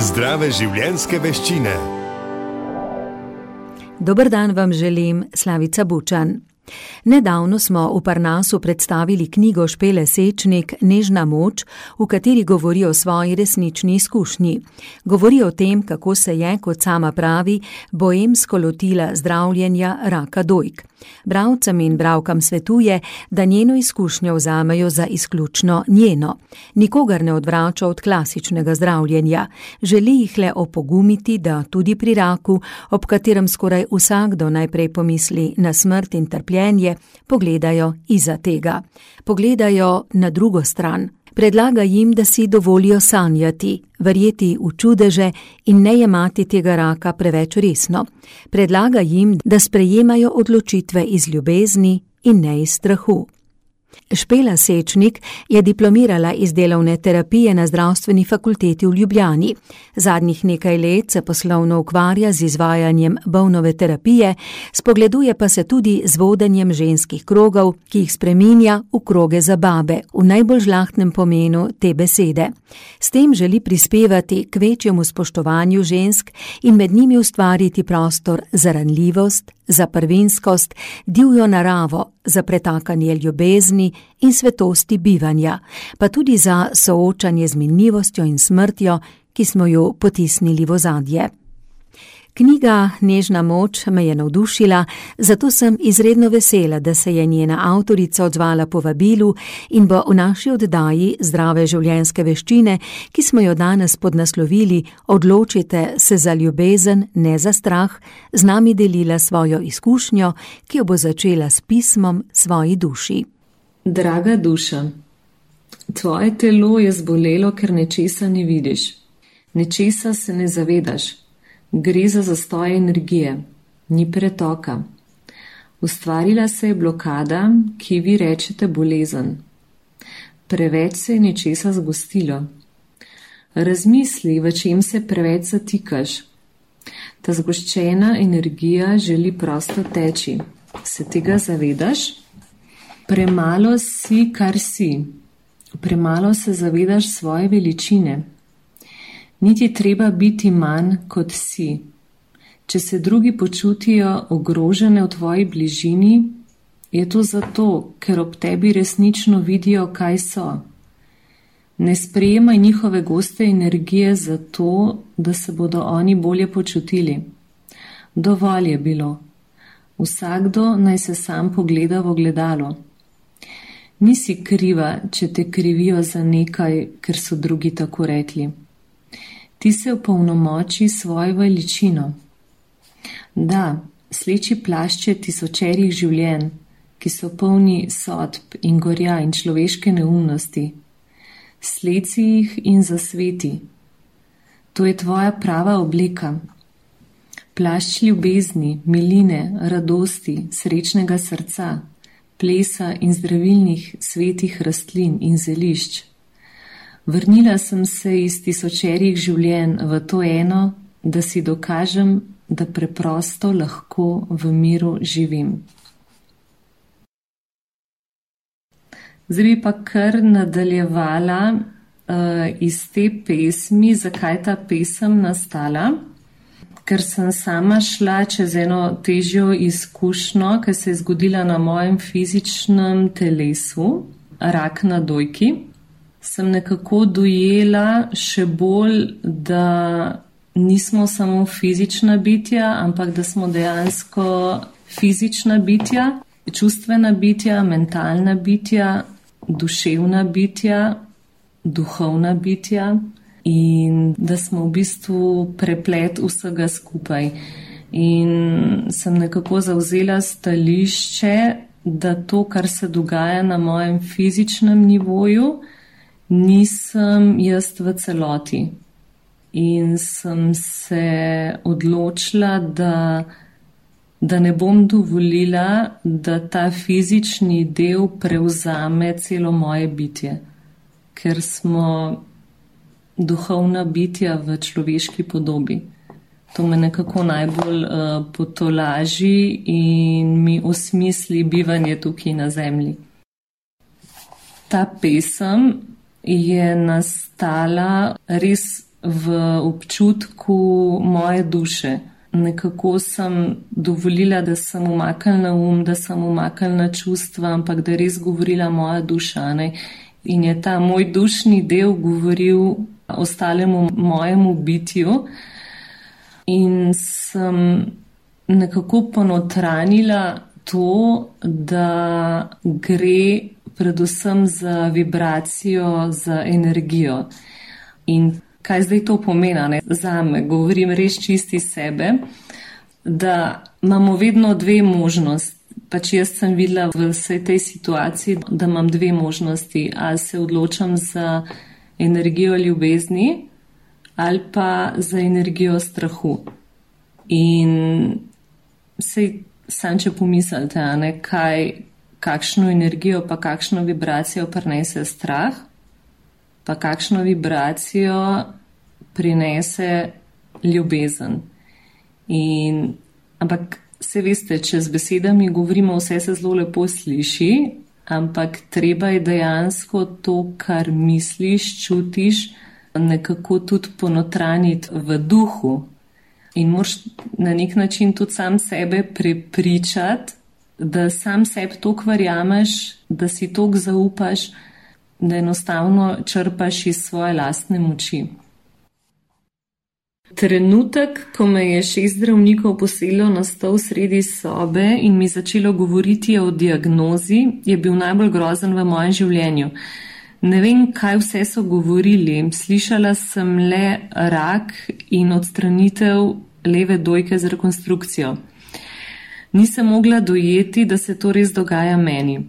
Zdrave življenjske veščine. Dober dan vam želim, Slavica Bučan. Nedavno smo v Parnasu predstavili knjigo Špele Sečnik Nežna moč, v kateri govori o svoji resnični izkušnji. Govori o tem, kako se je, kot sama pravi, boemsko lotila zdravljenja raka dojk. Bravcem in bravkam svetuje, da njeno izkušnjo vzamejo za izključno njeno. Nikogar ne odvrača od klasičnega zdravljenja, želi jih le opogumiti, da tudi pri raku, ob katerem skoraj vsakdo najprej pomisli na smrt in trpljenje, pogledajo iza tega. Pogledajo na drugo stran. Predlaga jim, da si dovolijo sanjati, verjeti v čudeže in ne jemati tega raka preveč resno. Predlaga jim, da sprejemajo odločitve iz ljubezni in ne iz strahu. Špela Sečnik je diplomirala iz delovne terapije na zdravstveni fakulteti v Ljubljani. Zadnjih nekaj let se poslovno ukvarja z izvajanjem bovnove terapije, spogleduje pa se tudi z vodenjem ženskih krogov, ki jih spreminja v kroge za babe, v najbolj žlahtnem pomenu te besede. S tem želi prispevati k večjemu spoštovanju žensk in med njimi ustvariti prostor za ranljivost, za prvinskost, divjo naravo, za pretakanje ljubezni in svetosti bivanja, pa tudi za soočanje z minljivostjo in smrtjo, ki smo jo potisnili v ozadje. Knjiga Nežna moč me je navdušila, zato sem izredno vesela, da se je njena avtorica odzvala po vabilu in bo v naši oddaji Zdrave življenjske veščine, ki smo jo danes podnaslovili Odločite se za ljubezen, ne za strah, z nami delila svojo izkušnjo, ki jo bo začela s pismom svoji duši. Draga duša, tvoje telo je zbolelo, ker nečesa ne vidiš, nečesa se ne zavedaš. Gre za zastoj energije, ni pretoka. Ustvarila se je blokada, ki vi rečete bolezen. Preveč se je nečesa zgostilo. Razmisli, v čem se preveč zatikaš. Ta zgoščena energija želi prosto teči. Se tega zavedaš? Premalo si, kar si. Premalo se zavedaš svoje veličine niti treba biti manj kot si. Če se drugi počutijo ogrožene v tvoji bližini, je to zato, ker ob tebi resnično vidijo, kaj so. Ne sprejemaj njihove goste energije zato, da se bodo oni bolje počutili. Dovolj je bilo. Vsakdo naj se sam pogleda v ogledalo. Nisi kriva, če te krivijo za nekaj, ker so drugi tako rekli ti se opolnomoči svojo veličino. Da, sleči plašče tisočerih življenj, ki so polni sodb in gorja in človeške neumnosti, sleci jih in zasveti. To je tvoja prava oblika. Plašč ljubezni, miline, radosti, srečnega srca, plesa in zdravilnih svetih rastlin in zelišč. Vrnila sem se iz tisočerih življenj v to eno, da si dokažem, da preprosto lahko v miru živim. Zdaj bi pa kar nadaljevala uh, iz te pesmi, zakaj ta pesem nastala. Ker sem sama šla čez eno težjo izkušnjo, ki se je zgodila na mojem fizičnem telesu, rak na dojki sem nekako dojela še bolj, da nismo samo fizična bitja, ampak da smo dejansko fizična bitja, čustvena bitja, mentalna bitja, duševna bitja, duhovna bitja in da smo v bistvu preplet vsega skupaj. In sem nekako zauzela stališče, da to, kar se dogaja na mojem fizičnem nivoju, nisem jaz v celoti. In sem se odločila, da, da ne bom dovolila, da ta fizični del prevzame celo moje bitje, ker smo duhovna bitja v človeški podobi. To me nekako najbolj uh, potolaži in mi osmisli bivanje tukaj na zemlji. Ta pesem je nastala res v občutku moje duše. Nekako sem dovolila, da sem umaknila um, da sem umaknila čustva, ampak da je res govorila moja duša. Ne? In je ta moj dušni del govoril ostalemu mojemu bitju, in sem nekako ponotranila to, da gre predvsem za vibracijo, za energijo. In kaj zdaj to pomeni za me? Govorim res čisti sebe, da imamo vedno dve možnosti. Pač jaz sem videla v vsej tej situaciji, da imam dve možnosti. Ali se odločam za energijo ljubezni ali pa za energijo strahu. In sej sam, če pomislite, ne, kaj, kakšno energijo, pa kakšno vibracijo prinese strah, pa kakšno vibracijo prinese ljubezen. In, ampak se veste, če z besedami govorimo, vse se zelo lepo sliši, ampak treba je dejansko to, kar misliš, čutiš, nekako tudi ponotraniti v duhu. In moraš na nek način tudi sam sebe prepričati, da sam sebi to verjameš, da si to zaupaš, da enostavno črpaš iz svoje lastne moči. Trenutek, ko me je šest zdravnikov poselilo na stol sredi sobe in mi začelo govoriti o diagnozi, je bil najbolj grozen v mojem življenju. Ne vem, kaj vse so govorili. Slišala sem le rak in odstranitev leve dojke z rekonstrukcijo. Nisem mogla dojeti, da se to res dogaja meni.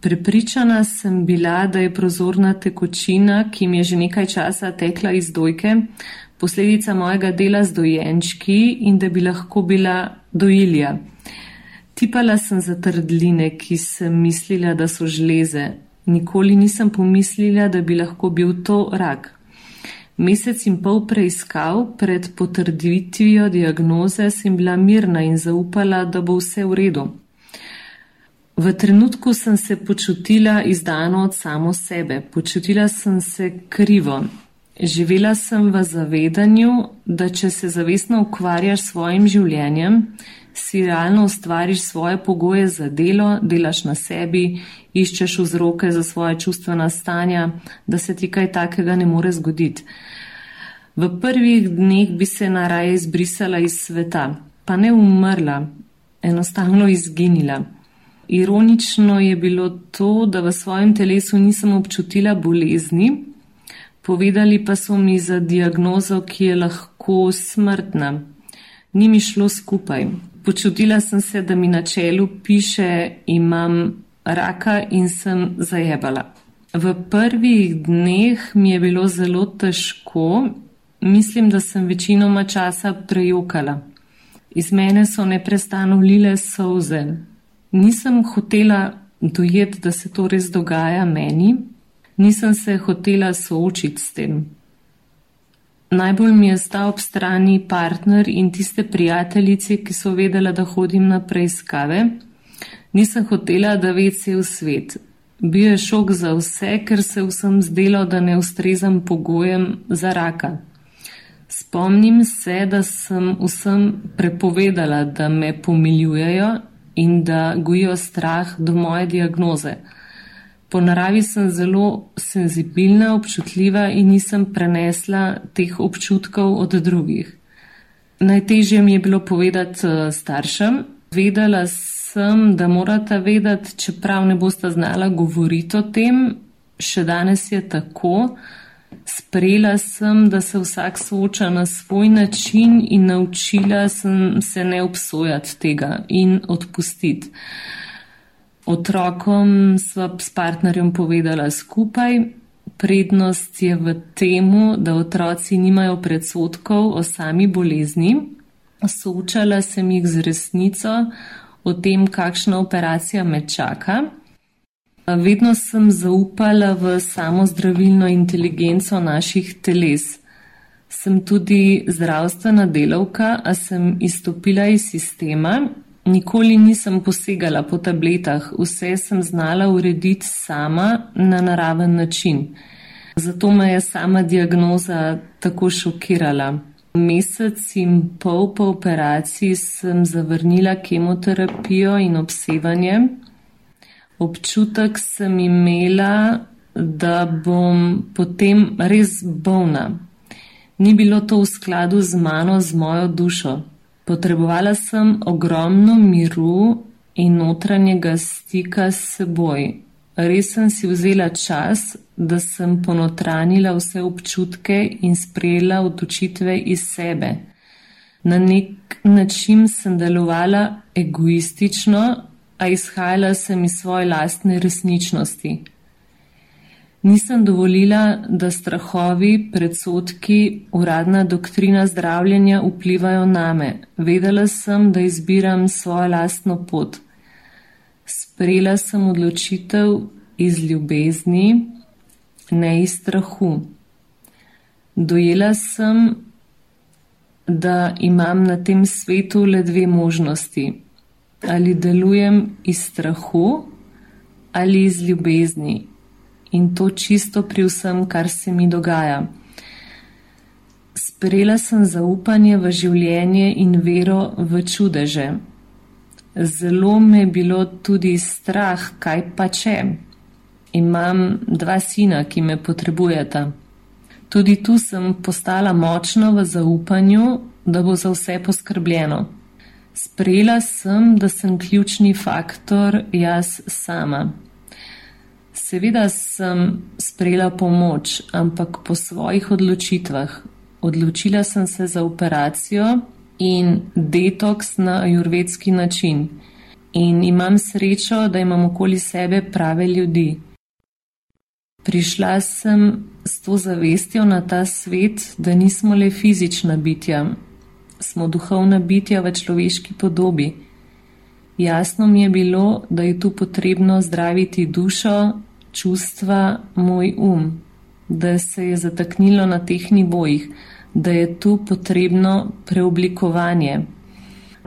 Prepričana sem bila, da je prozorna tekočina, ki mi je že nekaj časa tekla iz dojke, posledica mojega dela z dojenčki in da bi lahko bila dojilja. Tipala sem za trdline, ki sem mislila, da so žleze, Nikoli nisem pomislila, da bi lahko bil to rak. Mesec in pol preiskav pred potrditvijo diagnoze sem bila mirna in zaupala, da bo vse v redu. V trenutku sem se počutila izdano od samo sebe, počutila sem se krivo. Živela sem v zavedanju, da če se zavestno ukvarjaš s svojim življenjem, si realno ustvariš svoje pogoje za delo, delaš na sebi, iščeš vzroke za svoje čustvena stanja, da se ti kaj takega ne more zgoditi. V prvih dneh bi se naraje izbrisala iz sveta, pa ne umrla, enostavno izginila. Ironično je bilo to, da v svojem telesu nisem občutila bolezni, povedali pa so mi za diagnozo, ki je lahko smrtna. Ni mi šlo skupaj. Počutila sem se, da mi na čelu piše, imam raka in sem zajebala. V prvih dneh mi je bilo zelo težko, mislim, da sem večinoma časa prejokala. Iz mene so neprestano lile solze. Nisem hotela dojeti, da se to res dogaja meni, nisem se hotela soočiti s tem. Najbolj mi je stal ob strani partner in tiste prijateljice, ki so vedela, da hodim na preiskave. Nisem hotela, da ve cel svet. Bil je šok za vse, ker se vsem zdelo, da ne ustrezam pogojem za raka. Spomnim se, da sem vsem prepovedala, da me pomiljujejo in da gojijo strah do moje diagnoze. Po naravi sem zelo senzibilna, občutljiva in nisem prenesla teh občutkov od drugih. Najtežje mi je bilo povedati eh, staršem. Vedela sem, da morata vedeti, čeprav ne bosta znala govoriti o tem, še danes je tako. Sprejela sem, da se vsak sooča na svoj način in naučila sem se ne obsojati tega in odpustiti. Otrokom sva s partnerjem povedala skupaj, prednost je v temu, da otroci nimajo predsotkov o sami bolezni. Soočala sem jih z resnico o tem, kakšna operacija me čaka. Vedno sem zaupala v samo zdravilno inteligenco naših teles. Sem tudi zdravstvena delavka, a sem izstopila iz sistema Nikoli nisem posegala po tabletah, vse sem znala urediti sama na naraven način. Zato me je sama diagnoza tako šokirala. Mesec in pol po operaciji sem zavrnila kemoterapijo in obsevanje. Občutek sem imela, da bom potem res bolna. Ni bilo to v skladu z mano, z mojo dušo. Potrebovala sem ogromno miru in notranjega stika s seboj. Res sem si vzela čas, da sem ponotranila vse občutke in sprejela odločitve iz sebe. Na nek način sem delovala egoistično, a izhajala sem iz svoje lastne resničnosti. Nisem dovolila, da strahovi, predsotki, uradna doktrina zdravljenja vplivajo name. Vedela sem, da izbiram svojo lastno pot. Sprejela sem odločitev iz ljubezni, ne iz strahu. Dojela sem, da imam na tem svetu le dve možnosti. Ali delujem iz strahu ali iz ljubezni. In to čisto pri vsem, kar se mi dogaja. Sprejela sem zaupanje v življenje in vero v čudeže. Zelo me je bilo tudi strah, kaj pa če. Imam dva sina, ki me potrebujeta. Tudi tu sem postala močna v zaupanju, da bo za vse poskrbljeno. Sprejela sem, da sem ključni faktor jaz sama. Seveda sem sprejela pomoč, ampak po svojih odločitvah. Odločila sem se za operacijo in detoks na ajurvedski način. In imam srečo, da imam okoli sebe prave ljudi. Prišla sem s to zavestjo na ta svet, da nismo le fizična bitja, smo duhovna bitja v človeški podobi. Jasno mi je bilo, da je tu potrebno zdraviti dušo, čustva, moj um, da se je zataknilo na teh nivojih, da je tu potrebno preoblikovanje.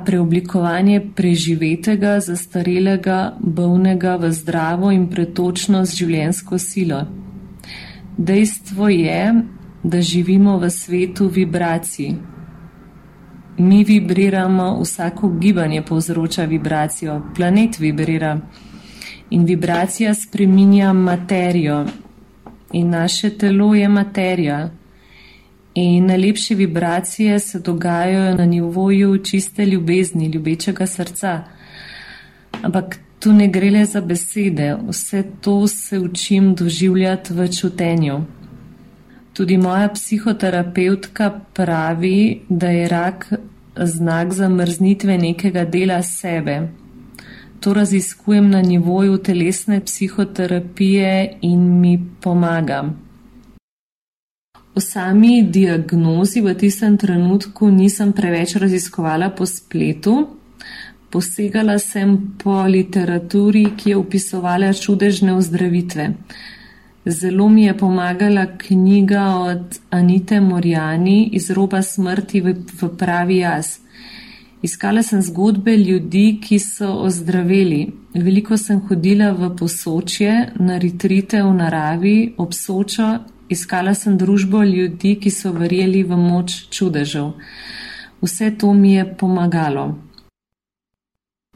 Preoblikovanje preživetega, zastarelega, bolnega v zdravo in pretočno z življensko silo. Dejstvo je, da živimo v svetu vibracij. Mi vibriramo, vsako gibanje povzroča vibracijo, planet vibrira in vibracija spreminja materijo, in naše telo je materija. In najlepše vibracije se dogajajo na nivoju čiste ljubezni, ljubečega srca. Ampak tu ne gre le za besede, vse to se učim doživljati v čutenju. Tudi moja psihoterapeutka pravi, da je rak znak zamrznitve nekega dela sebe. To raziskujem na nivoju telesne psihoterapije in mi pomaga. O sami diagnozi v tistem trenutku nisem preveč raziskovala po spletu. Posegala sem po literaturi, ki je opisovala čudežne ozdravitve. Zelo mi je pomagala knjiga od Anite Morjani iz roba smrti v, v pravi jaz. Iskala sem zgodbe ljudi, ki so ozdravili. Veliko sem hodila v posočje, na ritrite v naravi, ob sočo Iskala sem družbo ljudi, ki so verjeli v moč čudežev. Vse to mi je pomagalo.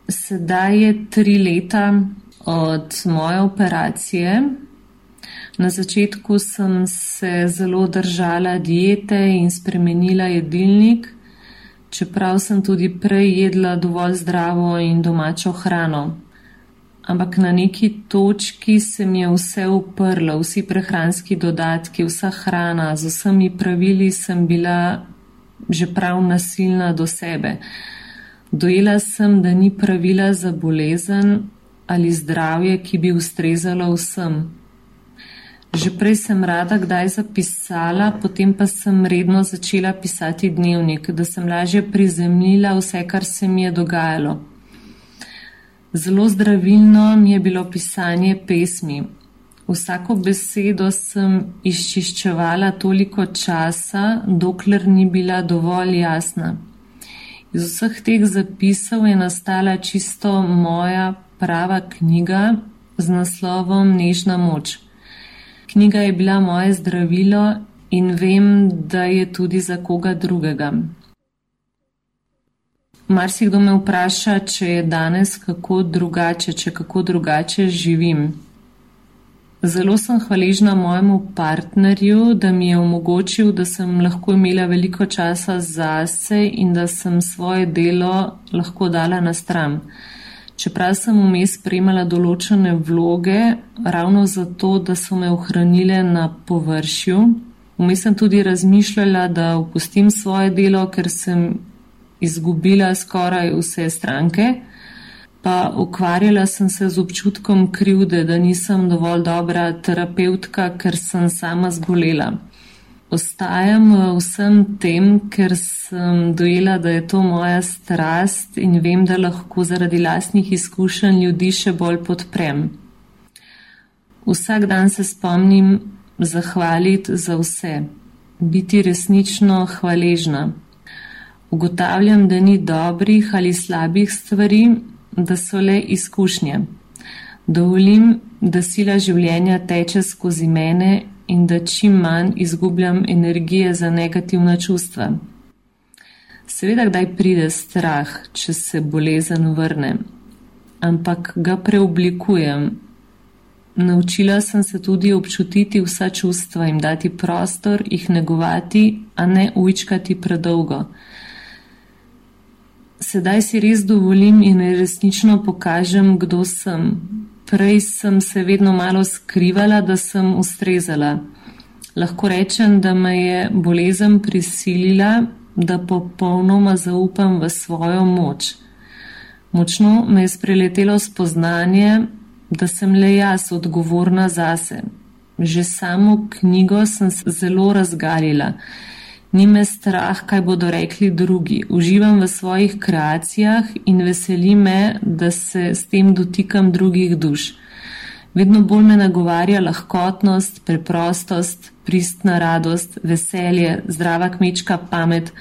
Sedaj je tri leta od moje operacije. Na začetku sem se zelo držala diete in spremenila jedilnik, čeprav sem tudi prej jedla dovolj zdravo in domačo hrano ampak na neki točki se mi je vse uprlo, vsi prehranski dodatki, vsa hrana, z vsemi pravili sem bila že prav nasilna do sebe. Dojela sem, da ni pravila za bolezen ali zdravje, ki bi ustrezalo vsem. Že prej sem rada kdaj zapisala, potem pa sem redno začela pisati dnevnik, da sem lažje prizemljila vse, kar se mi je dogajalo. Zelo zdravilno mi je bilo pisanje pesmi. Vsako besedo sem izčiščevala toliko časa, dokler ni bila dovolj jasna. Iz vseh teh zapisov je nastala čisto moja prava knjiga z naslovom Nežna moč, Knjiga je bila moje zdravilo in vem, da je tudi za koga drugega. Marsikdo me vpraša, če je danes kako drugače, če kako drugače živim. Zelo sem hvaležna mojemu partnerju, da mi je omogočil, da sem lahko imela veliko časa zase in da sem svoje delo lahko dala na stran. Čeprav sem vmes spremala določene vloge, ravno zato, da so me ohranile na površju, vmes sem tudi razmišljala, da opustim svoje delo, ker sem izgubila skoraj vse stranke pa ukvarjala sem se z občutkom krivde, da nisem dovolj dobra terapeutka, ker sem sama zbolela. Ostajam v vsem tem, ker sem dojela, da je to moja strast in vem, da lahko zaradi lastnih izkušenj ljudi še bolj podprem. Vsak dan se spomnim zahvaliti za vse, biti resnično hvaležna. Ugotavljam, da ni dobrih ali slabih stvari, da so le izkušnje. Dovolim, da sila življenja teče skozi mene in da čim manj izgubljam energije za negativna čustva. Seveda, kdaj pride strah, če se bolezen vrne, ampak ga preoblikujem. Naučila sem se tudi občutiti vsa čustva in dati prostor, jih negovati, a ne ujčkati predolgo sedaj si res dovolim in resnično pokažem, kdo sem. Prej sem se vedno malo skrivala, da sem ustrezala. Lahko rečem, da me je bolezen prisilila, da popolnoma zaupam v svojo moč. Močno me je spreletelo spoznanje, da sem le jaz odgovorna zase. Že samo knjigo sem se zelo razgalila ni me strah, kaj bodo rekli drugi. Uživam v svojih kreacijah in veseli me, da se s tem dotikam drugih duš. Vedno bolj me nagovarja lahkotnost, preprostost, pristna radost, veselje, zdrava kmečka pamet,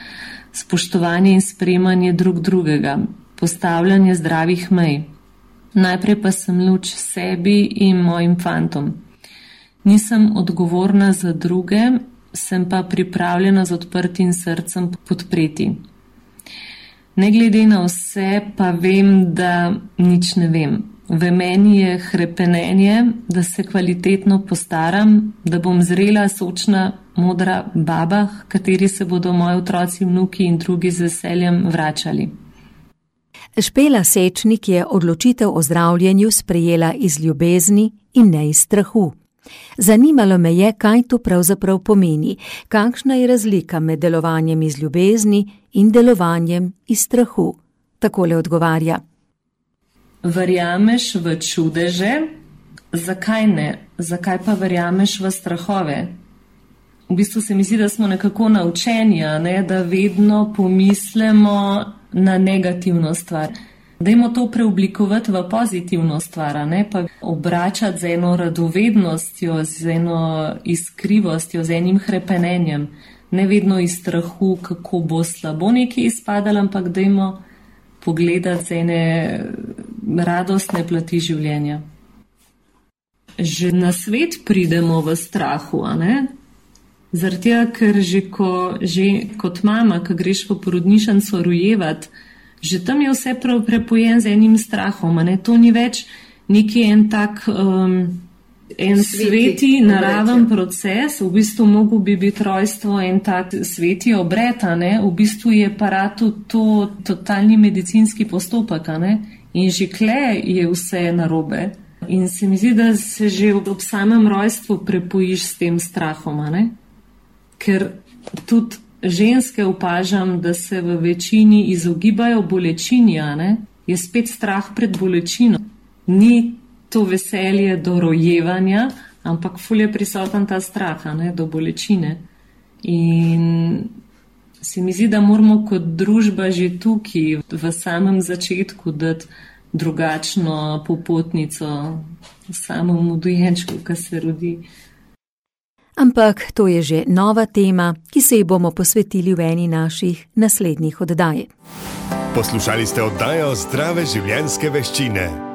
spoštovanje in spremanje drug drugega, postavljanje zdravih mej. Najprej pa sem luč sebi in mojim fantom. Nisem odgovorna za druge, sem pa pripravljena z odprtim srcem podpreti. Ne glede na vse, pa vem, da nič ne vem. V meni je hrepenenje, da se kvalitetno postaram, da bom zrela, sočna, modra baba, kateri se bodo moji otroci, vnuki in drugi z veseljem vračali. Špela Sečnik je odločitev o zdravljenju sprejela iz ljubezni in ne iz strahu. Zanimalo me je, kaj to pravzaprav pomeni, kakšna je razlika med delovanjem iz ljubezni in delovanjem iz strahu. Takole odgovarja. Verjameš v čudeže? Zakaj ne? Zakaj pa verjameš v strahove? V bistvu se mi zdi, da smo nekako naučeni, ne? da vedno pomislimo na negativno stvar. Dajmo to preoblikovati v pozitivno stvar, ne pa obračati z eno radovednostjo, z eno iskrivostjo, z enim hrepenenjem, ne vedno iz strahu, kako bo slabo nekaj izpadalo, ampak dajmo pogledati z ene radostne plati življenja. Že na svet pridemo v strahu, a ne? Zaradi tega, ker že, ko, že kot mama, ki greš v porodnišnico rojevati, že tam je vse prepojen z enim strahom. Ne? To ni več neki en tak. Um, En sveti, sveti naraven proces, v bistvu mogo bi biti rojstvo en tak sveti obret, v bistvu je paratu to totalni medicinski postopek in že kle je vse narobe. In se mi zdi, da se že ob, ob samem rojstvu prepojiš s tem strahom, ker tudi ženske opažam, da se v večini izogibajo bolečini, je spet strah pred bolečino. Ni to veselje do rojevanja, ampak ful je prisoten ta strah ne, do bolečine. In se mi zdi, da moramo kot družba že tukaj, v samem začetku, dati drugačno popotnico samemu dojenčku, ki se rodi. Ampak to je že nova tema, ki se ji bomo posvetili v eni naših naslednjih oddaj. Poslušali ste oddajo Zdrave življenjske veščine.